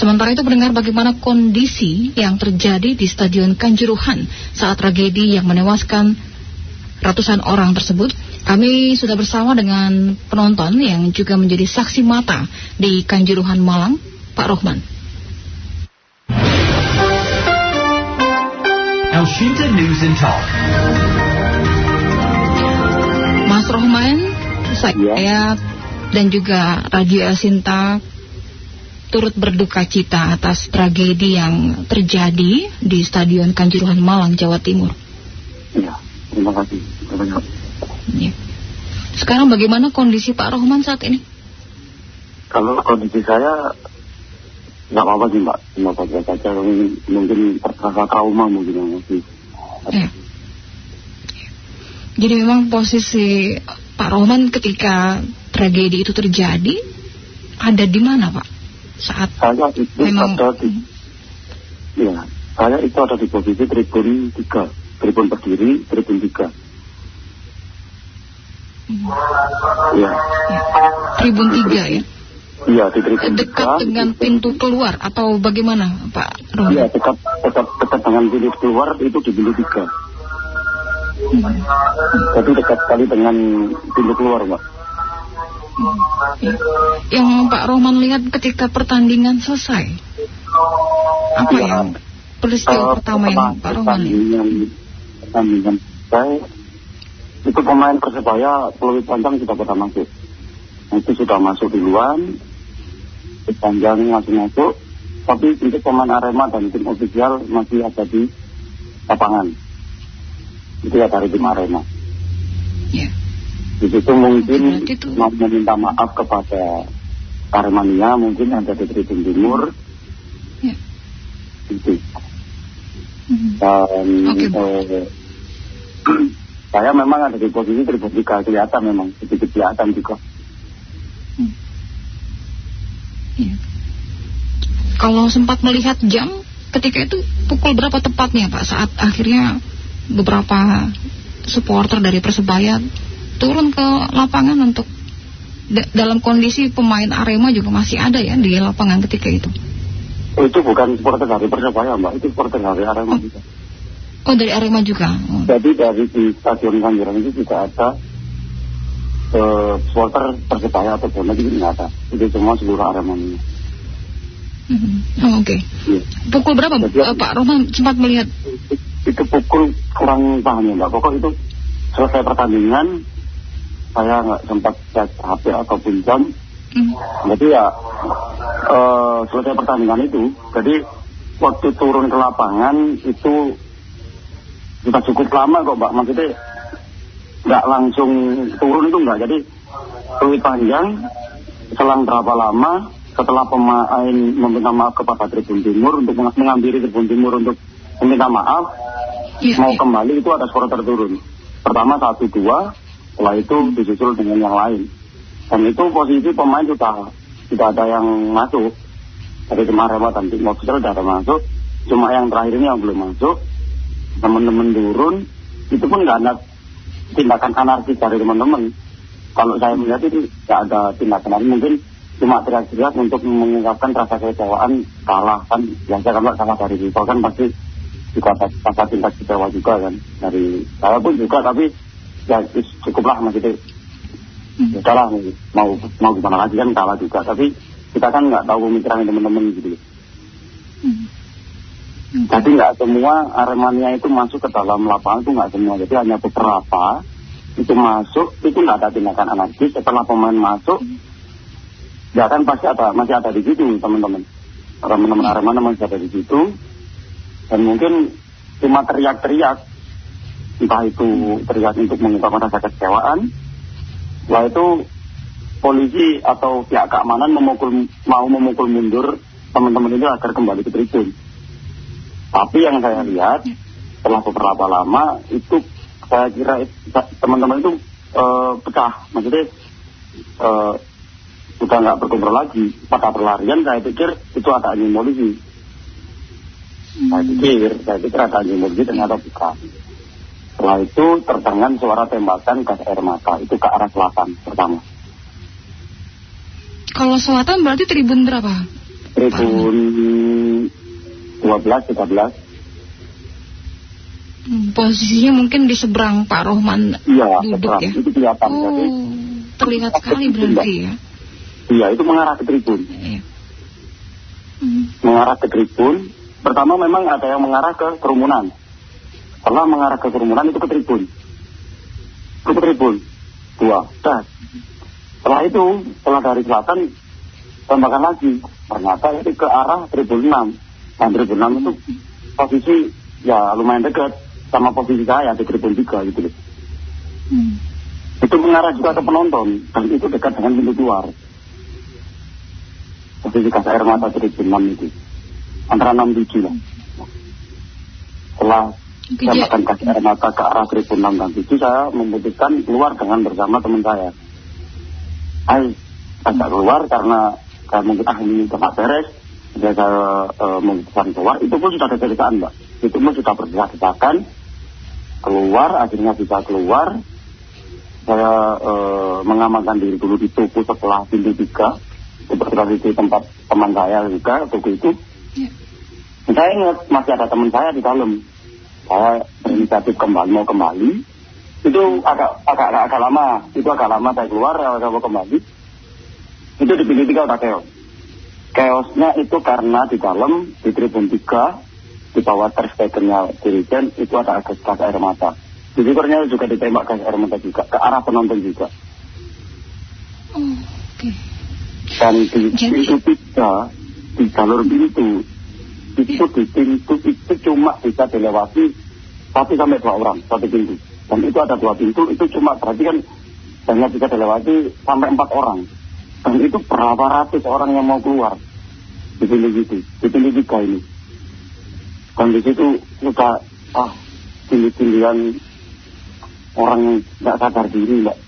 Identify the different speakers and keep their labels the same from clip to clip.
Speaker 1: Sementara itu pendengar bagaimana kondisi yang terjadi di Stadion Kanjuruhan saat tragedi yang menewaskan ratusan orang tersebut. Kami sudah bersama dengan penonton yang juga menjadi saksi mata di Kanjuruhan Malang, Pak Rohman.
Speaker 2: Elshinta News and Talk.
Speaker 1: Mas Rohman, saya
Speaker 3: Ya.
Speaker 1: dan juga Radio Elsinta turut berduka cita atas tragedi yang terjadi di Stadion Kanjuruhan Malang, Jawa Timur.
Speaker 3: Iya, terima kasih. Banyak.
Speaker 1: Ya. Sekarang bagaimana kondisi Pak Rohman saat ini?
Speaker 3: Kalau kondisi saya nggak apa-apa sih mbak, cuma baca saja mungkin, mungkin terasa trauma mungkin yang masih.
Speaker 1: Ya. Jadi memang posisi Pak Rohman ketika tragedi itu terjadi ada di mana Pak? Saat
Speaker 3: Saya itu
Speaker 1: memang
Speaker 3: ada di, ya, saya itu ada di posisi tribun 3, tribun berdiri, tribun 3. Ya,
Speaker 1: Tribun 3 ya?
Speaker 3: iya di tribun 3.
Speaker 1: Dekat dengan pintu keluar atau bagaimana Pak Rohman?
Speaker 3: Iya, dekat, dekat, dekat dengan pintu keluar itu di pintu 3. Jadi dekat sekali dengan pintu keluar mbak.
Speaker 1: Ya. Yang Pak Rohman lihat ketika pertandingan selesai. Apa
Speaker 3: Iya.
Speaker 1: yang peristiwa
Speaker 3: Eh,
Speaker 1: pertama yang Pak Rohman lihat?
Speaker 3: pertandingan, saya itu pemain persebaya peluit panjang sudah pada masuk. Itu sudah masuk duluan, panjang masih masuk, tapi untuk pemain Arema dan tim ofisial masih ada di lapangan. Itu ya dari tim Arema.
Speaker 1: Ya.
Speaker 3: Di situ mungkin
Speaker 1: itu-
Speaker 3: mau meminta maaf kepada Aremania, mungkin ada di Tribun Timur,
Speaker 1: Ya.
Speaker 3: itu.
Speaker 1: Hmm.
Speaker 3: Dan
Speaker 1: Bu.
Speaker 3: eh, saya memang ada di posisi tribun tiga kelihatan memang sedikit kelihatan juga.
Speaker 1: Ya. Kalau sempat melihat jam ketika itu pukul berapa tepatnya Pak saat akhirnya beberapa supporter dari Persebaya turun ke lapangan untuk da- dalam kondisi pemain Arema juga masih ada ya di lapangan ketika itu.
Speaker 3: Oh, itu bukan supporter dari Persebaya mbak, itu supporter dari Arema juga.
Speaker 1: Oh dari Arema juga. Oh.
Speaker 3: Jadi dari di stadion Kanjuruhan itu tidak ada eh, supporter Persebaya atau bonek itu tidak ada. Itu semua seluruh Aremania.
Speaker 1: Mhm. Oh, Oke.
Speaker 3: Iya.
Speaker 1: Pukul berapa
Speaker 3: Jadi-
Speaker 1: eh, Pak Roman sempat melihat?
Speaker 3: Itu pukul kurang paham ya mbak. Pokok itu selesai pertandingan saya nggak sempat cek HP ataupun jam.
Speaker 1: Hmm.
Speaker 3: Jadi ya eh, selesai pertandingan itu, jadi waktu turun ke lapangan itu kita cukup lama kok mbak, maksudnya nggak langsung turun itu nggak, jadi peluit panjang selang berapa lama setelah pemain meminta maaf kepada Tribun Timur untuk meng- mengampiri Tribun Timur untuk meminta maaf
Speaker 1: Iya,
Speaker 3: mau
Speaker 1: iya.
Speaker 3: kembali itu ada supporter turun. Pertama satu dua, setelah itu disusul dengan yang lain. Dan itu posisi pemain sudah sudah ada yang masuk dari kemarin tim official sudah ada masuk. Cuma yang terakhir ini yang belum masuk. Teman-teman turun, itu pun nggak ada tindakan anarkis dari teman-teman. Kalau saya melihat itu nggak ada tindakan anarkis. Mungkin cuma teriak-teriak untuk mengungkapkan rasa kekecewaan kalah kan biasa kalau kalah dari rival kan pasti juga rasa tingkat kecewa juga kan dari saya pun juga tapi ya cukuplah maksudnya
Speaker 1: Hmm.
Speaker 3: ya udahlah mau mau gimana lagi kan kalah juga. Tapi kita kan nggak tahu pemikiran teman-teman gitu
Speaker 1: Hmm.
Speaker 3: jadi nggak semua Aremania itu masuk ke dalam lapangan itu nggak semua. Jadi hanya beberapa itu masuk itu nggak ada tindakan anarkis. Setelah pemain masuk ya kan pasti ada masih ada di situ teman-teman. Teman-teman Aremania masih ada di situ. Dan mungkin cuma teriak-teriak entah itu teriak untuk mengungkapkan rasa kekecewaan setelah itu polisi atau pihak keamanan memukul mau memukul mundur teman-teman itu agar kembali ke tribun. Tapi yang saya lihat setelah beberapa lama itu saya kira teman-teman itu eh, pecah. Maksudnya eh, sudah nggak berkumpul lagi. Pada berlarian saya pikir itu ada anjing polisi saya pikir saya pikir ada anjing polisi ternyata bukan setelah itu terdengar suara tembakan gas air mata itu ke arah selatan pertama
Speaker 1: Kalau selatan berarti tribun berapa?
Speaker 3: Tribun 12, 13.
Speaker 1: Hmm, posisinya mungkin di seberang Pak Rohman
Speaker 3: Iya,
Speaker 1: duduk
Speaker 3: seberang.
Speaker 1: ya.
Speaker 3: Itu kelihatan.
Speaker 1: Oh,
Speaker 3: Jadi,
Speaker 1: terlihat sekali berarti ya.
Speaker 3: iya, itu mengarah ke tribun.
Speaker 1: Iya. Hmm.
Speaker 3: Mengarah ke tribun. Pertama memang ada yang mengarah ke kerumunan. Setelah mengarah ke kerumunan itu ke tribun. Ke tribun. Dua. Das. Setelah itu, setelah dari selatan, tembakan lagi. Ternyata itu ke arah tribun 6. Dan tribun 6 itu posisi ya lumayan dekat sama posisi saya di tribun 3 gitu loh.
Speaker 1: Hmm.
Speaker 3: Itu mengarah juga ke penonton dan itu dekat dengan pintu keluar. Posisi gas air mata tribun 6 itu. Antara 6 7 lah. Setelah tembakan gas air mata ke arah tribun 6 dan 7 saya memutuskan keluar dengan bersama teman saya. Hai, saya keluar karena saya mungkin ah ini tempat beres. Jadi saya eh, memutuskan keluar. Itu pun sudah ada ceritaan mbak. Itu pun sudah berdesak-desakan. Keluar, akhirnya bisa keluar. Saya eh, mengamankan diri dulu di toko setelah pintu tiga. Kebetulan itu tempat teman saya juga toko itu.
Speaker 1: Ya.
Speaker 3: Saya ingat masih ada teman saya di dalam. Saya berinisiatif kembali mau kembali. Itu agak agak agak, agak lama. Itu agak lama saya keluar, saya mau kembali. Itu di pintu tiga udah keos. Keosnya itu karena di dalam di tribun tiga di bawah terstekernya dirijen itu ada gas, air mata. Di juga ditembak gas air mata juga ke arah penonton juga.
Speaker 1: Oh, oke.
Speaker 3: Dan di
Speaker 1: Jadi-
Speaker 3: tiga di jalur pintu itu di pintu itu cuma bisa dilewati satu sampai dua orang satu pintu. Dan itu ada dua pintu itu cuma berarti kan hanya bisa dilewati sampai empat orang. Dan itu berapa ratus orang yang mau keluar di pintu itu, di pintu tiga ini. Dan di situ sudah ah tinggi-tinggian orang nggak sadar diri, mbak.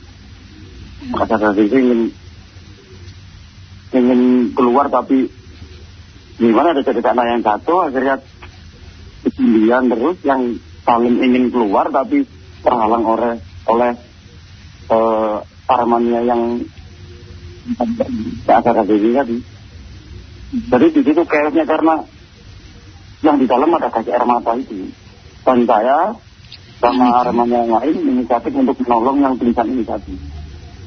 Speaker 3: Nggak sadar diri ingin ingin keluar tapi gimana ada cerita anak yang jatuh akhirnya ketinggian terus yang saling ingin keluar tapi terhalang oleh oleh eh, Armania yang tidak sadar diri tadi. Jadi di situ chaosnya karena yang di dalam ada gas air mata itu. Dan saya sama Armania yang lain inisiatif untuk menolong yang tulisan ini tadi.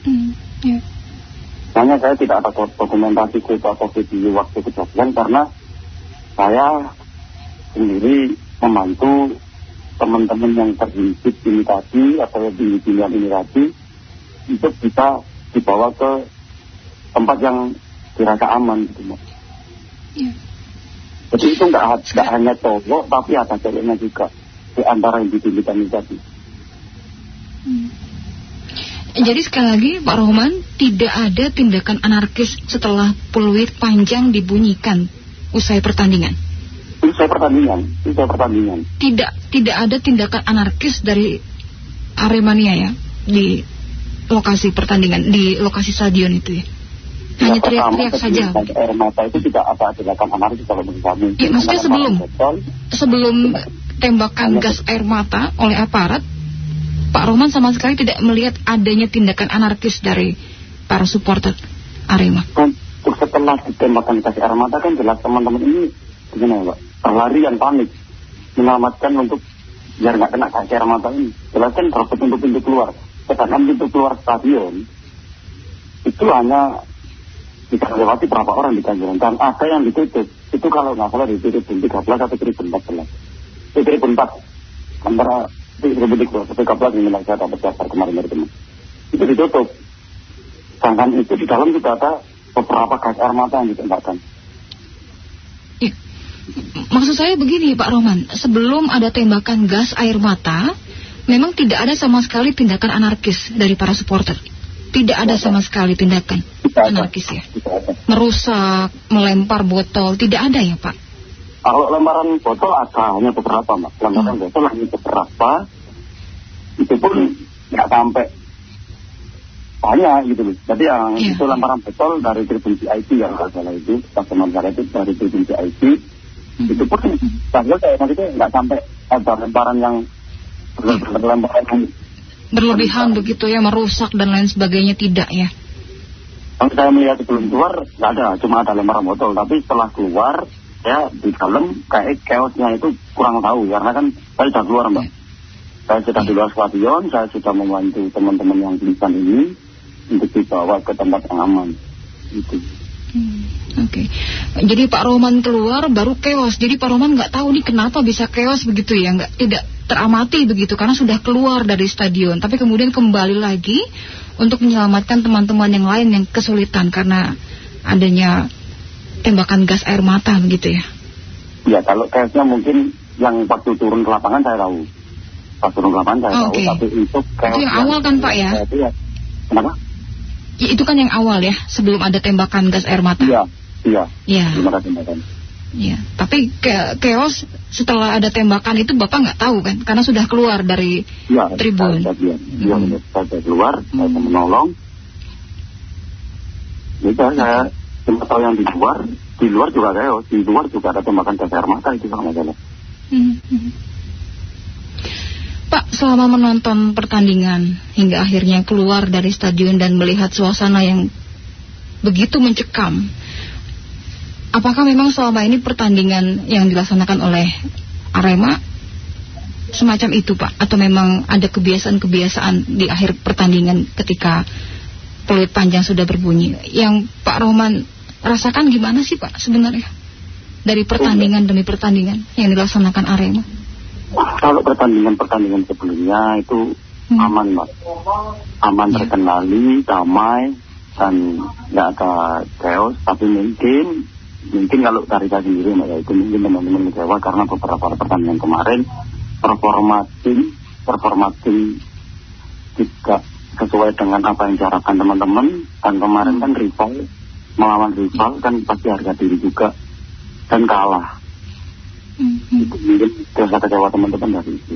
Speaker 1: Hmm. Ya.
Speaker 3: Hanya saya tidak ada dok- dokumentasi atau video waktu kejadian karena saya sendiri membantu teman-teman yang terhimpit ini tadi atau yang tinggi-tinggian ini tadi untuk bisa dibawa ke tempat yang dirasa aman gitu Mas.
Speaker 1: Ya.
Speaker 3: Jadi itu nggak nggak hanya cowok tapi ada ceweknya juga di antara yang ditinggikan ini tadi.
Speaker 1: Hmm. Jadi sekali lagi Pak Rohman tidak ada tindakan anarkis setelah peluit panjang dibunyikan usai pertandingan.
Speaker 3: Saya pertandingan, saya pertandingan.
Speaker 1: Tidak tidak ada tindakan anarkis dari Aremania ya di lokasi pertandingan di lokasi stadion itu ya. Hanya teriak-teriak saja.
Speaker 3: Air mata itu tidak ada tindakan anarkis kalau menurut kami.
Speaker 1: Ya, maksudnya sebelum. Sebelum tembakan gas air mata oleh aparat, Pak Rohman sama sekali tidak melihat adanya tindakan anarkis dari para supporter Arema.
Speaker 3: kan setelah ditembakkan gas air mata kan jelas teman-teman ini gimana ya Pak? Berlari yang panik. Menyelamatkan untuk biar nggak kena gas air mata ini. Jelas kan berebut untuk pintu keluar. Sedangkan pintu keluar stadion itu hanya bisa lewati berapa orang di Kanjuran dan ada yang ditutup. Itu kalau nggak salah di tribun 13 atau tribun 14 di tribun 4 antara di 13 ini yang saya dapat daftar kemarin dari teman itu ditutup sedangkan itu di dalam juga ada beberapa gas air mata yang ditembakkan
Speaker 1: Ya. Maksud saya begini Pak Roman, sebelum ada tembakan gas air mata, memang tidak ada sama sekali tindakan anarkis dari para supporter. Tidak ada sama sekali tindakan anarkis ya. Merusak, melempar botol, tidak ada ya Pak?
Speaker 3: Kalau lemparan botol ada hanya beberapa mbak. Lemparan botol hanya beberapa. Itu pun nggak sampai banyak gitu loh. Jadi yang
Speaker 1: Iya.
Speaker 3: itu lemparan botol dari tribun VIP yang kalau salah itu, teman saya itu dari tribun VIP.
Speaker 1: Hmm.
Speaker 3: Itu pun saya kayak maksudnya nggak sampai ada lemparan yang lemparan yang
Speaker 1: Berlebihan begitu ya, merusak dan lain sebagainya tidak ya.
Speaker 3: Kalau saya melihat sebelum keluar nggak ada, cuma ada lemparan botol. Tapi setelah keluar, ya di dalam kayak chaosnya itu kurang tahu karena kan saya sudah keluar mbak. Saya sudah di luar stadion, saya sudah membantu teman-teman yang pingsan ini untuk dibawa ke tempat yang aman. Itu.
Speaker 1: Hmm, Oke, jadi Pak Roman keluar baru keos. Jadi Pak Roman nggak tahu nih kenapa bisa keos begitu ya, nggak tidak teramati begitu karena sudah keluar dari stadion. Tapi kemudian kembali lagi untuk menyelamatkan teman-teman yang lain yang kesulitan karena adanya tembakan gas air mata begitu ya.
Speaker 3: Ya kalau chaosnya mungkin yang waktu turun ke lapangan saya tahu. Pas turun ke lapangan saya tahu,
Speaker 1: Oke.
Speaker 3: tapi untuk chaos
Speaker 1: yang awal kan, Pak, ya?
Speaker 3: Itu ya. Kenapa?
Speaker 1: Ya, Itu kan yang awal ya, sebelum ada tembakan gas air mata.
Speaker 3: Iya, iya.
Speaker 1: Iya.
Speaker 3: Belum ada tindakan.
Speaker 1: Iya. Tapi ke keos setelah ada tembakan itu Bapak nggak tahu kan, karena sudah keluar dari
Speaker 3: Iya,
Speaker 1: Tribun.
Speaker 3: Saya, saya, iya,
Speaker 1: Hmm.
Speaker 3: saya sudah keluar, saya
Speaker 1: Hmm.
Speaker 3: menolong. Jadi saya cuma tahu yang di luar, di luar juga ada, di luar juga ada tembakan gas air mata itu sama saja.
Speaker 1: Hmm, hmm. Pak, selama menonton pertandingan hingga akhirnya keluar dari stadion dan melihat suasana yang begitu mencekam, apakah memang selama ini pertandingan yang dilaksanakan oleh Arema semacam itu, Pak? Atau memang ada kebiasaan-kebiasaan di akhir pertandingan ketika peluit panjang sudah berbunyi? Yang Pak Roman rasakan gimana sih, Pak, sebenarnya? Dari pertandingan demi pertandingan yang dilaksanakan Arema?
Speaker 3: Kalau pertandingan-pertandingan sebelumnya itu
Speaker 1: Hmm.
Speaker 3: aman, Mbak. Aman
Speaker 1: Ya.
Speaker 3: terkendali, damai, dan nggak ada chaos. Tapi mungkin, mungkin kalau dari saya sendiri, Mbak, ya itu mungkin teman-teman kecewa karena beberapa pertandingan kemarin performa tim, performa tim tidak sesuai dengan apa yang diharapkan teman-teman. Dan kemarin kan rival, melawan rival kan pasti harga diri juga dan kalah.
Speaker 1: Hmm, hmm.
Speaker 3: Itu mungkin rasa kecewa teman-teman dari itu.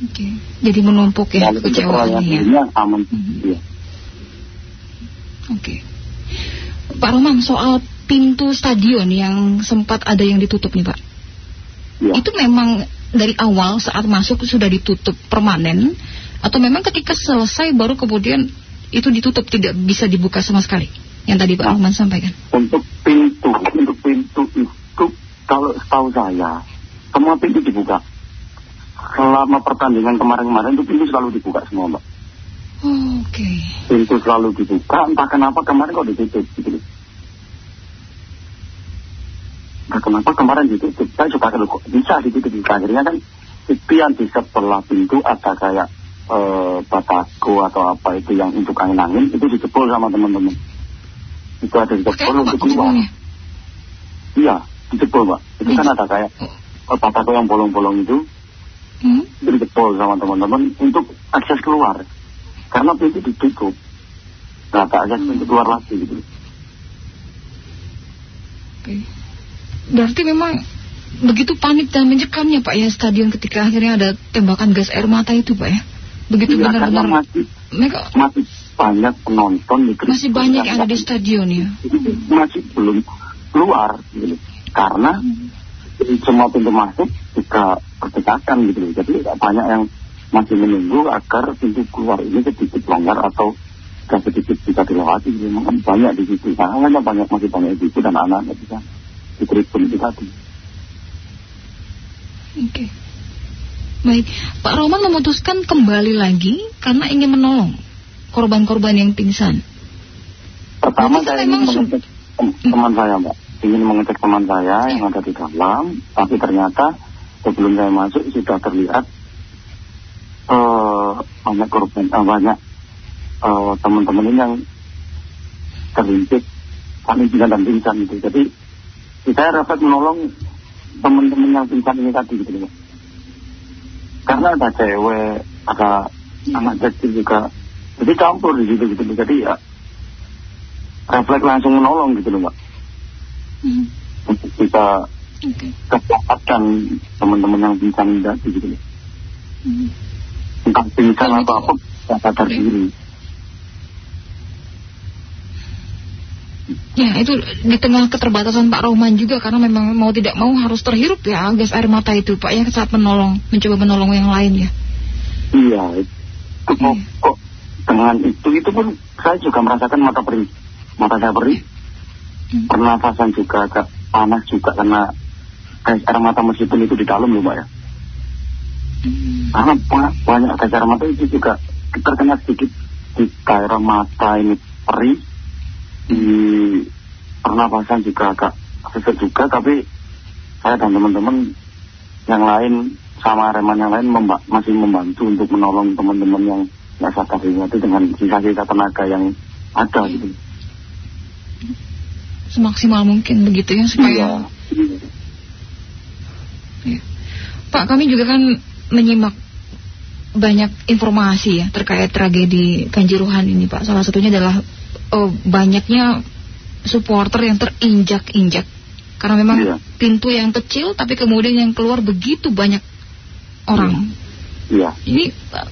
Speaker 1: Oke. Jadi menumpuk ya kecewaannya ya.
Speaker 3: aman.
Speaker 1: Mhm.
Speaker 3: Iya.
Speaker 1: Oke. Pak Roman soal pintu stadion yang sempat ada yang ditutup nih Pak.
Speaker 3: Iya.
Speaker 1: Itu memang dari awal saat masuk sudah ditutup permanen atau memang ketika selesai baru kemudian itu ditutup tidak bisa dibuka sama sekali? Yang tadi Pak
Speaker 3: Nah.
Speaker 1: Roman sampaikan.
Speaker 3: Untuk pintu, untuk pintu itu kalau setahu saya semua pintu dibuka. Selama pertandingan kemarin-kemarin itu pintu selalu dibuka semua mbak.
Speaker 1: Oh, Oke.
Speaker 3: Pintu selalu dibuka, entah kenapa kemarin kok ditutup gitu. Entah kenapa kemarin ditutup. Saya suka kalau kok bisa ditutup. Akhirnya kan itu yang di sebelah pintu ada kayak eh, batako atau apa itu yang untuk angin-angin itu dijebol sama teman-teman. Itu ada dijebol
Speaker 1: Pak
Speaker 3: untuk keluar. Iya, dijebol mbak. Itu kan ada kayak eh, batako yang bolong-bolong itu
Speaker 1: Hmm?
Speaker 3: itu dijebol sama teman-teman untuk akses keluar. Karena pintu ditutup. Nggak ada akses pintu keluar lagi gitu.
Speaker 1: Oke. Berarti memang begitu panik dan mencekamnya Pak ya stadion ketika akhirnya ada tembakan gas air mata itu Pak ya. Begitu
Speaker 3: Iya, karena
Speaker 1: benar-benar
Speaker 3: masih
Speaker 1: mereka
Speaker 3: masih banyak penonton di Kristen
Speaker 1: masih banyak yang ada di stadion ya.
Speaker 3: masih belum keluar gitu. Karena semua pintu masuk juga berdekatan gitu. Jadi banyak yang masih menunggu agar pintu keluar ini sedikit longgar atau agak sedikit bisa dilewati. Gitu. Memang banyak di situ. Makanya banyak masih banyak ibu dan anak-anak bisa di tribun itu tadi.
Speaker 1: Oke. Baik, Pak Roman memutuskan kembali lagi karena ingin menolong korban-korban yang pingsan.
Speaker 3: Pertama saya ingin mengecek tem- teman saya mbak. Ingin mengecek teman saya
Speaker 1: Ya.
Speaker 3: yang ada di dalam. Tapi ternyata sebelum saya masuk sudah terlihat eh banyak korban, eh, banyak eh, teman-teman ini yang terlincik paling pingsan dan pingsan itu. Jadi saya dapat menolong teman-teman yang pingsan ini tadi gitu loh. Karena ada cewek, ada
Speaker 1: Ya.
Speaker 3: anak kecil juga. Jadi campur di situ gitu. Jadi ya refleks langsung menolong gitu loh mbak.
Speaker 1: Hmm,
Speaker 3: Untuk bisa
Speaker 1: Oke.
Speaker 3: keselamatkan teman-teman yang pingsan tadi gitu loh.
Speaker 1: Hmm.
Speaker 3: Entah pingsan atau apa, tidak sadar diri.
Speaker 1: Ya, itu di tengah keterbatasan Pak Roman juga karena memang mau tidak mau harus terhirup ya gas air mata itu Pak ya saat menolong, mencoba menolong yang lain ya.
Speaker 3: Iya, itu kok,
Speaker 1: Iya.
Speaker 3: kok dengan itu itu pun saya juga merasakan mata perih mata saya perih
Speaker 1: Hmm.
Speaker 3: pernafasan juga agak panas juga karena gas air mata meskipun itu di dalam loh mbak ya
Speaker 1: Hmm.
Speaker 3: karena ba- banyak gas air mata itu juga terkena sedikit di daerah mata ini perih di pernafasan juga agak sesak juga tapi saya dan teman-teman yang lain sama reman yang lain memba- masih membantu untuk menolong teman-teman yang nggak sadar itu dengan sisa-sisa tenaga yang ada gitu.
Speaker 1: Semaksimal mungkin begitu ya supaya
Speaker 3: Iya.
Speaker 1: Ya. Pak, kami juga kan menyimak banyak informasi ya terkait tragedi Kanjuruhan ini, Pak. Salah satunya adalah eh, banyaknya supporter yang terinjak-injak karena memang
Speaker 3: Iya.
Speaker 1: pintu yang kecil tapi kemudian yang keluar begitu banyak orang.
Speaker 3: Iya.
Speaker 1: Ini Pak,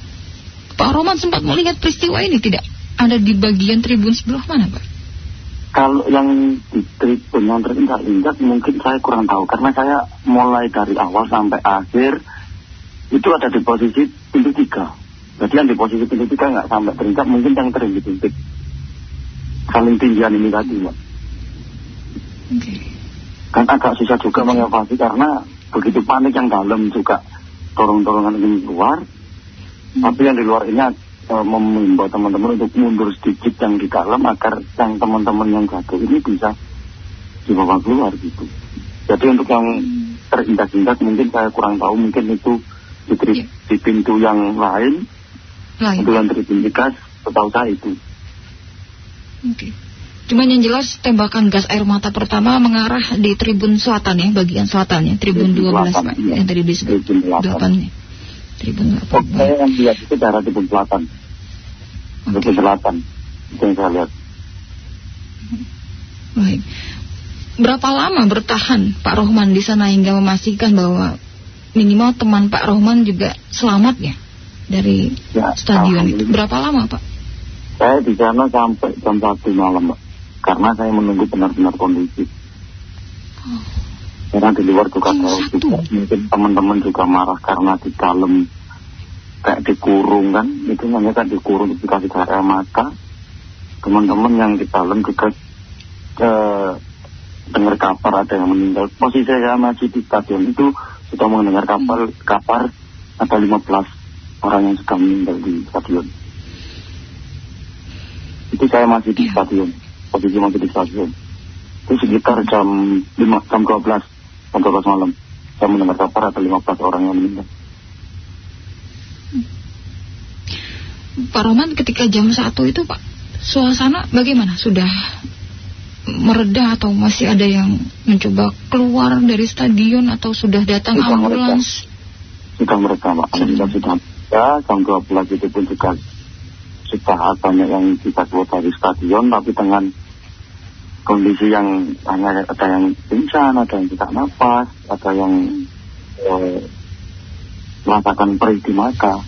Speaker 1: Pak Roman sempat melihat peristiwa ini tidak? Ada di bagian tribun sebelah mana, Pak?
Speaker 3: Kalau yang di tribun yang terinjak-injak mungkin saya kurang tahu karena saya mulai dari awal sampai akhir itu ada di posisi pintu tiga. Jadi yang di posisi pintu tiga nggak sampai terinjak mungkin yang terinjak-injak saling tinggian ini tadi mbak.
Speaker 1: Oke.
Speaker 3: Kan agak susah juga mengevakuasi karena begitu panik yang dalam juga dorong-dorongan ingin keluar. Tapi yang di luar ini eh, memimbau teman-teman untuk mundur sedikit yang di dalam agar yang teman-teman yang jatuh ini bisa dibawa keluar gitu. Jadi untuk yang terindak-indak mungkin saya kurang tahu mungkin itu di,
Speaker 1: Iya.
Speaker 3: di pintu yang lain
Speaker 1: Lain.
Speaker 3: untuk yang setahu saya itu.
Speaker 1: Oke. Cuman yang jelas tembakan gas air mata pertama mengarah di tribun selatan ya, bagian selatan ya, tribun
Speaker 3: Tribun
Speaker 1: 12
Speaker 3: selatan,
Speaker 1: Pak,
Speaker 3: iya.
Speaker 1: yang tadi disebut
Speaker 3: Tribun delapan.
Speaker 1: 8 ya. Tribun 8.
Speaker 3: Oh, saya yang lihat itu daerah tribun selatan,
Speaker 1: Oke.
Speaker 3: tribun selatan itu yang saya lihat.
Speaker 1: Baik. Berapa lama bertahan Pak Rohman di sana hingga memastikan bahwa minimal teman Pak Rohman juga selamat ya dari
Speaker 3: Ya,
Speaker 1: stadion itu? Berapa lama Pak?
Speaker 3: Saya di sana sampai jam satu malam, Mbak. Karena saya menunggu benar-benar kondisi.
Speaker 1: Oh,
Speaker 3: Karena di luar juga
Speaker 1: Jam satu?
Speaker 3: juga. Mungkin teman-teman juga marah karena di dalam kayak dikurung kan. Itu namanya kan dikurung dikasih air mata. Teman-teman yang di dalam juga eh, dengar kabar ada yang meninggal. Posisi saya masih di stadion itu sudah mendengar kabar, kabar ada 15 orang yang sudah meninggal di stadion. Itu saya masih di stadion, posisi masih di stadion. Itu sekitar jam 5, jam 12, jam 12 malam. Saya mendengar kabar ada 15 orang yang meninggal.
Speaker 1: Pak Rohman ketika jam 1 itu Pak, suasana bagaimana? Sudah mereda atau masih ada yang mencoba keluar dari stadion atau sudah datang
Speaker 3: Sudah
Speaker 1: ambulans?
Speaker 3: Sudah mereka, Pak. Alhamdulillah sudah ya, jam 12 itu pun juga sudah banyak yang keluar dari stadion, tapi dengan kondisi yang hanya ada yang pingsan, ada yang tidak nafas, ada yang eh, merasakan perih di mata.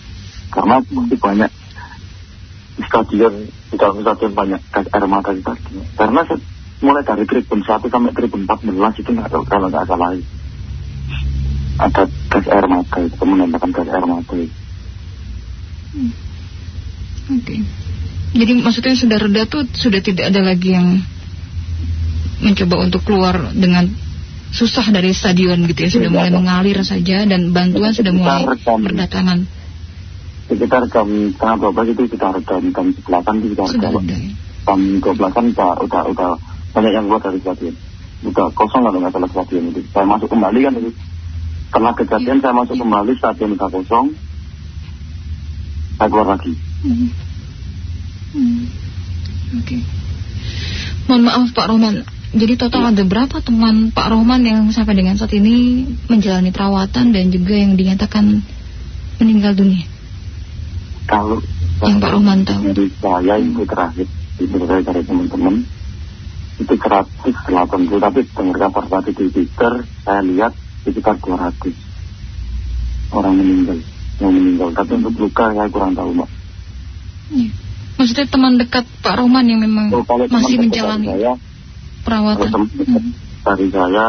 Speaker 3: Karena masih banyak di stadion, di dalam stadion banyak air mata di stadion. Karena mulai dari tribun 1 sampai tribun 14 itu nggak tahu kalau nggak salah ada gas air mata itu, menembakkan gas air mata itu.
Speaker 1: Oke. Jadi maksudnya sudah reda tuh sudah tidak ada lagi yang mencoba untuk keluar dengan susah dari stadion gitu ya, sudah
Speaker 3: Tidak
Speaker 1: mulai mengalir saja dan bantuan sudah mulai berdatangan.
Speaker 3: Sekitar jam setengah 12 itu sudah reda, jam 11 itu sudah reda.
Speaker 1: ya.
Speaker 3: Jam 12 kan udah, udah, udah banyak yang keluar dari stadion. Udah kosong kalau nggak salah stadion itu. Saya masuk kembali kan itu. Setelah kejadian
Speaker 1: Iya,
Speaker 3: saya masuk
Speaker 1: iya.
Speaker 3: kembali, stadion udah kosong. Saya keluar lagi.
Speaker 1: Hmm. Hmm. Oke. Mohon maaf Pak Roman. Jadi total ada berapa teman Pak Roman yang sampai dengan saat ini menjalani perawatan dan juga yang dinyatakan meninggal dunia?
Speaker 3: Kalau
Speaker 1: Yang Pak Roman tahu.
Speaker 3: dari saya itu terakhir itu saya dari teman-teman itu 180 tapi dengar kabar tadi di Twitter saya lihat sekitar 200 orang meninggal yang meninggal tapi untuk luka saya kurang tahu mbak
Speaker 1: Iya. Maksudnya teman dekat Pak Roman yang memang
Speaker 3: Oh,
Speaker 1: masih menjalani
Speaker 3: saya
Speaker 1: perawatan.
Speaker 3: kalau teman dekat
Speaker 1: Hmm.
Speaker 3: dari saya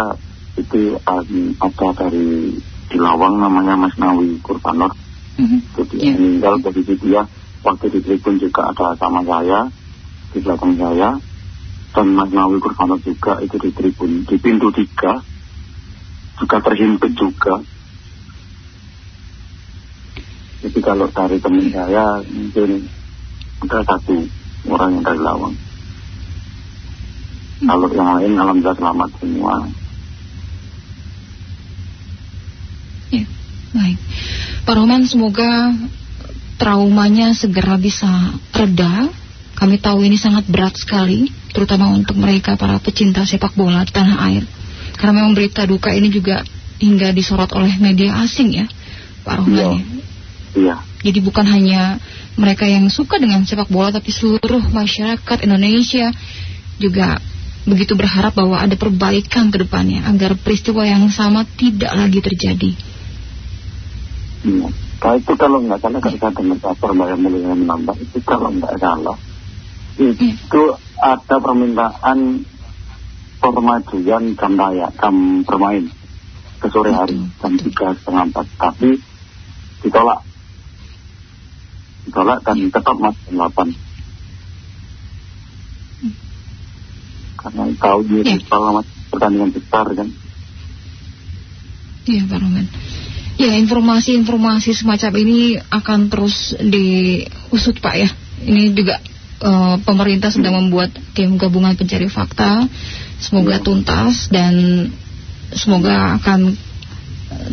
Speaker 3: itu um, ada dari di Lawang namanya Mas Nawi Kurbanor
Speaker 1: Mhm.
Speaker 3: jadi
Speaker 1: Iya.
Speaker 3: meninggal posisi dia waktu di tribun juga ada sama saya di belakang saya dan Mas Nawi Kurvano juga itu di tribun di pintu tiga juga terhimpit juga jadi kalau dari teman saya mungkin ada satu orang yang dari Lawang kalau yang lain alhamdulillah selamat semua
Speaker 1: Ya, baik. Pak Roman, semoga traumanya segera bisa reda. Kami tahu ini sangat berat sekali, terutama untuk mereka para pecinta sepak bola di tanah air. Karena memang berita duka ini juga hingga disorot oleh media asing ya, Pak Roman.
Speaker 3: Iya.
Speaker 1: ya. Jadi bukan hanya mereka yang suka dengan sepak bola, tapi seluruh masyarakat Indonesia juga begitu berharap bahwa ada perbaikan ke depannya agar peristiwa yang sama tidak lagi terjadi.
Speaker 3: iya. Nah, itu kalau nggak salah kan saya dengar Mbak yang mulia menambah itu kalau nggak salah. Itu ada permintaan permajuan jam raya jam bermain ke sore hari jam tiga setengah empat. Tapi ditolak ditolak dan tetap jam delapan karena tahu diri
Speaker 1: Ya.
Speaker 3: masih pertandingan besar kan
Speaker 1: Iya Pak Roman. Ya informasi-informasi semacam ini akan terus diusut Pak ya. Ini juga eh, pemerintah sedang membuat tim gabungan pencari fakta. Semoga
Speaker 3: Iya.
Speaker 1: tuntas dan semoga akan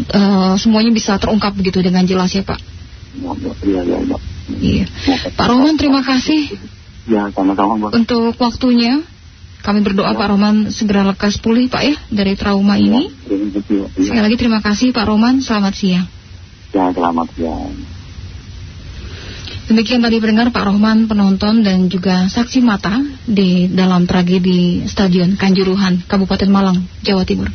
Speaker 1: eh, semuanya bisa terungkap begitu dengan jelas ya Pak.
Speaker 3: Iya iya iya
Speaker 1: Iya. Pak Roman terima kasih
Speaker 3: ya sama-sama Mbak
Speaker 1: untuk waktunya. Kami berdoa Pak Roman segera lekas pulih Pak ya dari trauma ini.
Speaker 3: Kasih, Mbak. Iya.
Speaker 1: Sekali lagi terima kasih Pak Roman. Selamat siang.
Speaker 3: ya selamat ya
Speaker 1: Demikian tadi pendengar Pak Rohman penonton dan juga saksi mata di dalam tragedi Stadion Kanjuruhan, Kabupaten Malang, Jawa Timur.